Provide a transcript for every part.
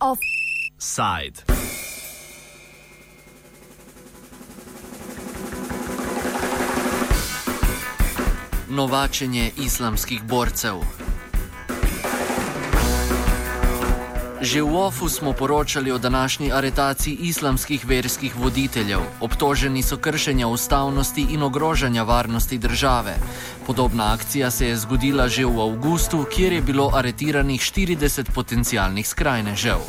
Offside. Novačenje islamskih borcev. Že v OFU smo poročali o današnji aretaciji islamskih verskih voditeljev. Obtoženi so kršenja ustavnosti in ogrožanja varnosti države. Podobna akcija se je zgodila že v avgustu, kjer je bilo aretiranih 40 potencialnih skrajnežev.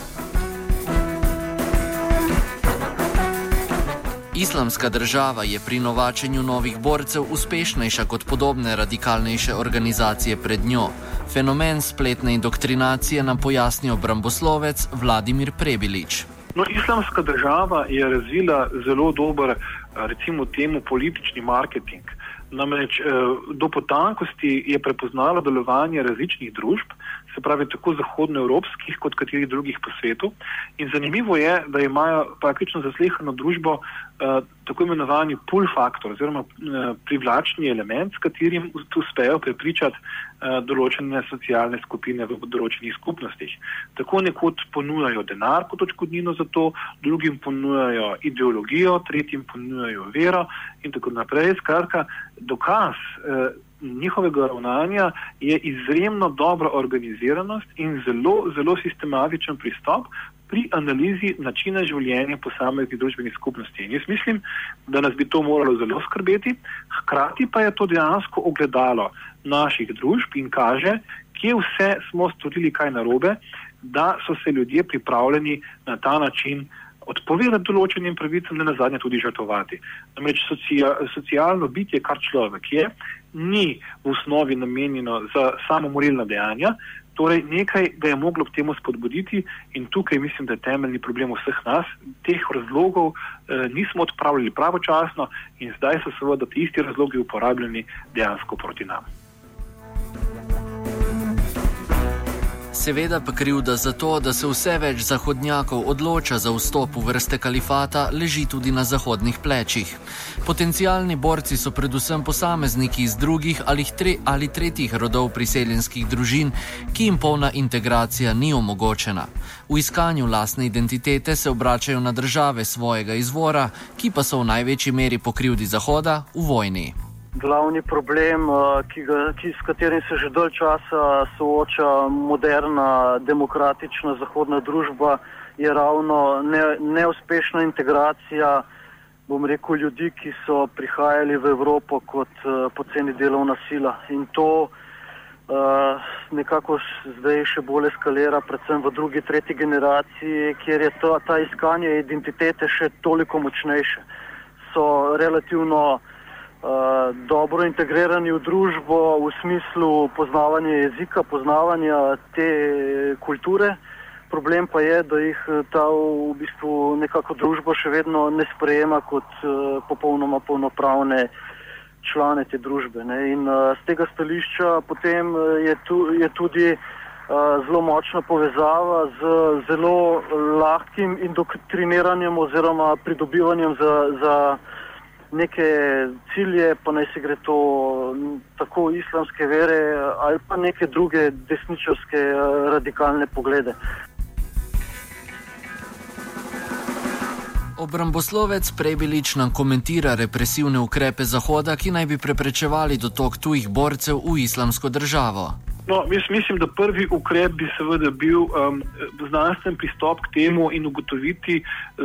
Islamska država je pri novačenju novih borcev uspešnejša kot podobne radikalnejše organizacije pred njo. Fenomen spletne indoktrinacije nam pojasni obramboslovec Vladimir Prebilič. No, islamska država je razvila zelo dober, recimo, temu politični marketing. Namreč do potankosti je prepoznala delovanje različnih družb, se pravi tako zahodnoevropskih kot katerih drugih po svetu. In zanimivo je, da imajo praktično zaslehano družbo uh, tako imenovani pull faktor oziroma uh, privlačni element, s katerim uspejo prepričati uh, določene socialne skupine v določenih skupnostih. Tako nekod ponujajo denar kot očkodnino za to, drugim ponujajo ideologijo, tretjim ponujajo vero in tako naprej. Skratka, dokaz. Uh, njihovega ravnanja je izjemno dobra organiziranost in zelo, zelo sistematičen pristop pri analizi načina življenja posameznih družbenih skupnosti. In jaz mislim, da nas bi to moralo zelo skrbeti, hkrati pa je to dejansko ogledalo naših družb in kaže, kje vse smo storili kaj narobe, da so se ljudje pripravljeni na ta način odpovedati določenim pravicam, ne na zadnje tudi žrtovati. Namreč socia, socialno bitje, kar človek je, ni v osnovi namenjeno za samo morilna dejanja, torej nekaj ga je moglo k temu spodbuditi in tukaj mislim, da je temeljni problem vseh nas. Teh razlogov eh, nismo odpravljali pravočasno in zdaj so seveda ti isti razlogi uporabljeni dejansko proti nam. Seveda pa krivda za to, da se vse več zahodnjakov odloča za vstop v vrste kalifata, leži tudi na zahodnih plečih. Potencijalni borci so predvsem posamezniki iz drugih ali, tre, ali tretjih rodov priseljenskih družin, ki jim polna integracija ni omogočena. V iskanju lastne identitete se obračajo na države svojega izvora, ki pa so v največji meri po krivdi Zahoda v vojni. Glavni problem, eh, ki ga, ki, s katerim se že dolgo časa sooča moderna, demokratična zahodna družba, je ravno ne, neuspešna integracija bom rekel, ljudi, ki so prihajali v Evropo kot uh, poceni delovna sila. In to uh, nekako zdaj še bolj eskalira, predvsem v drugi, tretji generaciji, kjer je to, ta iskanje identitete še toliko močnejše. So relativno uh, dobro integrirani v družbo v smislu poznavanja jezika, poznavanja te kulture. Problem pa je, da jih eh, ta v bistvu nekako družba še vedno ne sprejema kot uh, popolnoma polnopravne člane te družbe. Ne. In uh, z tega stališča potem je, tu, je tudi uh, zelo močna povezava z zelo lahkim indoktriniranjem oziroma pridobivanjem za, za neke cilje, pa naj se gre to tako islamske vere ali pa neke druge desničarske radikalne poglede. Obramboslovec Prebilič nam komentira represivne ukrepe Zahoda, ki naj bi preprečevali dotok tujih borcev v islamsko državo. No, jaz mislim, da prvi ukrep bi seveda bil um, znanstven pristop k temu in ugotoviti,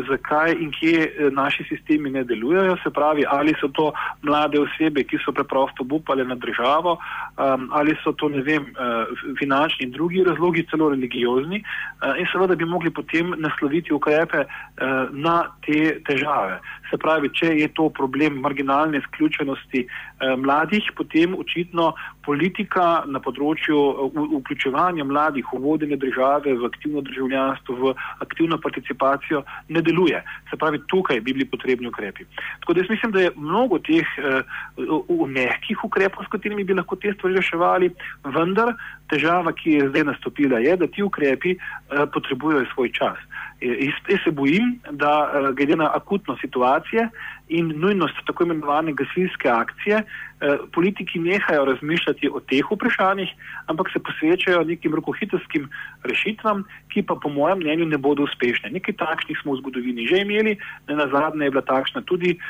zakaj in kje eh, naši sistemi ne delujejo. Se pravi, ali so to mlade osebe, ki so preprosto upale na državo, um, ali so to, vem, uh, finančni in drugi razlogi, celo religiozni. Uh, in seveda bi mogli potem nasloviti ukrepe uh, na te težave. Se pravi, če je to problem marginalne izključenosti uh, mladih, potem očitno politika na področju vključevanja mladih v vodenje države, v aktivno državljanstvo, v aktivno participacijo ne deluje. Se pravi, tukaj bi bili potrebni ukrepi. Tako da jaz mislim, da je mnogo teh uh, mehkih ukrepov, s katerimi bi lahko te stvari reševali, vendar težava, ki je zdaj nastopila, je, da ti ukrepi uh, potrebujejo svoj čas. Jaz se bojim, da glede na akutno situacijo, situacije in nujnost tako imenovane gasilske akcije, eh, politiki nehajo razmišljati o teh vprašanjih, ampak se posvečajo nekim rokohitrskim rešitvam, ki pa po mojem mnenju ne bodo uspešne. Nekaj takšnih smo v zgodovini že imeli, ne na zadnje je bila takšna tudi uh,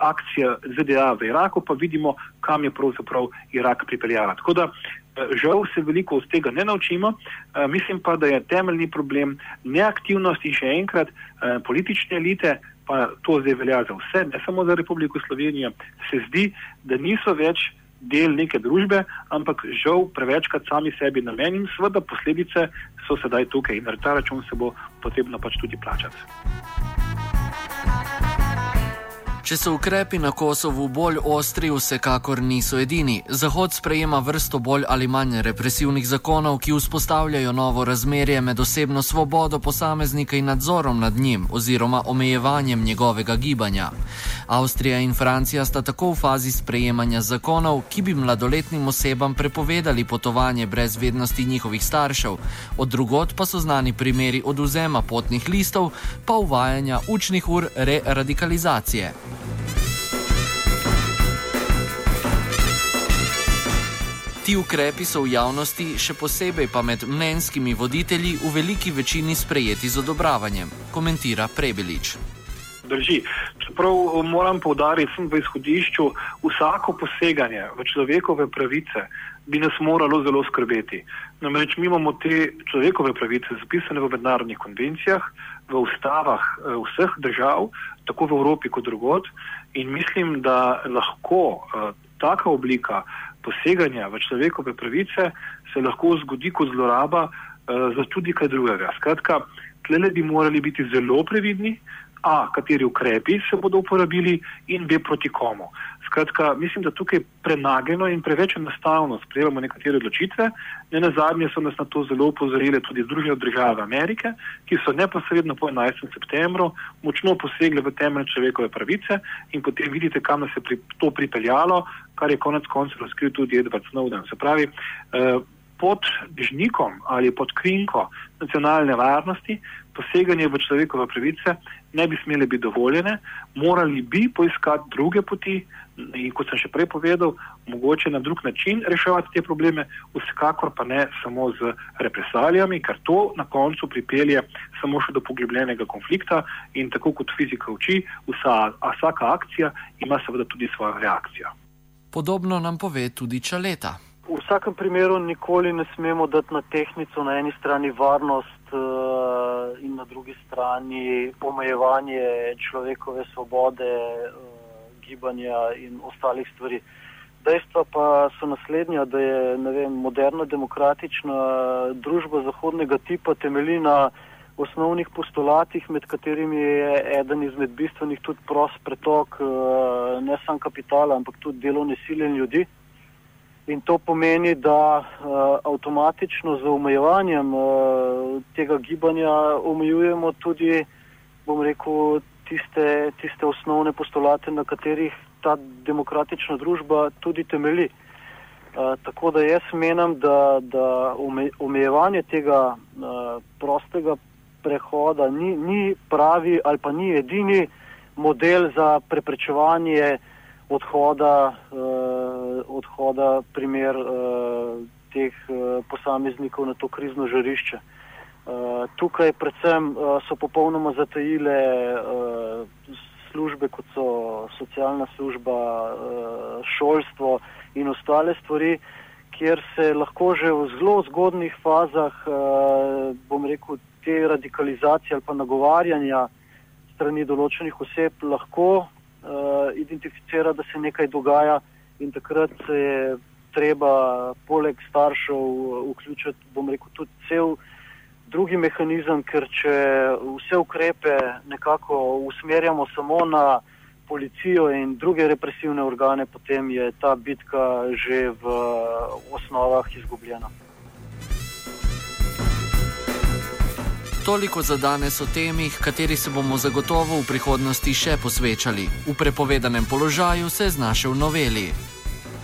akcija ZDA v Iraku, pa vidimo, kam je pravzaprav Irak pripeljala. Tako da uh, žal se veliko od tega ne naučimo, uh, mislim pa, da je temeljni problem neaktivnost in še enkrat uh, politične elite, pa to zdaj velja za vse, ne samo za Republiko Slovenijo, se zdi, da niso več del neke družbe, ampak žal prevečkrat sami sebi namen in seveda posledice so sedaj tukaj in na ta račun se bo potrebno pač tudi plačati. Če so ukrepi na Kosovu bolj ostri, vsekakor niso edini. Zahod sprejema vrsto bolj ali manj represivnih zakonov, ki vzpostavljajo novo razmerje med osebno svobodo posameznika in nadzorom nad njim oziroma omejevanjem njegovega gibanja. Avstrija in Francija sta tako v fazi sprejemanja zakonov, ki bi mladoletnim osebam prepovedali potovanje brez vednosti njihovih staršev, od drugot pa so znani primeri oduzema potnih listov, pa uvajanja učnih ur re-radikalizacije. Ti ukrepi so v javnosti, še posebej pa med mnenjskimi voditelji, v veliki večini sprejeti z odobravanjem, komentira Prebelič. Drži. Čeprav moram povdariti, da v izhodišču vsako poseganje v človekove pravice bi nas moralo zelo skrbeti. Namreč mi imamo te človekove pravice zapisane v mednarodnih konvencijah, v ustavah eh, vseh držav, tako v Evropi kot drugod, in mislim, da lahko uh, taka oblika poseganja v človekove pravice se lahko zgodi kot zloraba uh, za tudi kaj drugega. Skratka, tle bi morali biti zelo previdni, a kateri ukrepi se bodo uporabili in b proti komu. Skratka, mislim, da tukaj prenageno in preveč enostavno sprejemamo nekatere odločitve. Ne na zadnje so nas na to zelo upozorile tudi Združene države Amerike, ki so neposredno po 11. septembru močno posegle v temeljne človekove pravice in potem vidite, kam nas je pri, to pripeljalo, kar je konec koncev razkril tudi Edward Snowden. Se pravi, eh, pod dežnikom ali pod krinko nacionalne varnosti poseganje v človekove pravice ne bi smele biti dovoljene, morali bi poiskati druge poti in kot sem še prej povedal, mogoče na drug način reševati te probleme, vsekakor pa ne samo z represalijami, ker to na koncu pripelje samo še do poglobljenega konflikta in tako kot fizika uči, vsa, vsaka akcija ima seveda tudi svojo reakcijo. Podobno nam pove tudi Čaleta. V vsakem primeru nikoli ne smemo dati na tehnico na eni strani varnost uh, in na drugi strani omejevanje človekove svobode, uh, gibanja in ostalih stvari. Dejstva pa so naslednja, da je vem, moderna demokratična družba zahodnega tipa temelji na osnovnih postulatih, med katerimi je eden izmed bistvenih tudi prost pretok uh, ne samo kapitala, ampak tudi delovne sile in ljudi. In to pomeni, da uh, avtomatično z omejevanjem uh, tega gibanja omejujemo tudi, bom rekel, tiste, tiste osnovne postulate, na katerih ta demokratična družba tudi temeli. Uh, tako da jaz menim, da, da omejevanje tega uh, prostega prehoda ni, ni pravi ali pa ni edini model za preprečevanje odhoda. Uh, odhoda, primer uh, teh uh, posameznikov na to krizno žarišče. Uh, tukaj predvsem uh, so popolnoma zatajile uh, službe, kot so socialna služba, uh, šolstvo in ostale stvari, kjer se lahko že v zelo zgodnih fazah, uh, bom rekel, te radikalizacije ali pa nagovarjanja strani določenih oseb lahko uh, identificira, da se nekaj dogaja in takrat se je treba poleg staršev vključiti, bom rekel, tudi cel drugi mehanizem, ker če vse ukrepe nekako usmerjamo samo na policijo in druge represivne organe, potem je ta bitka že v osnovah izgubljena. Toliko za danes o temi, kateri se bomo zagotovo v prihodnosti še posvečali. V prepovedanem položaju se je znašel noveli.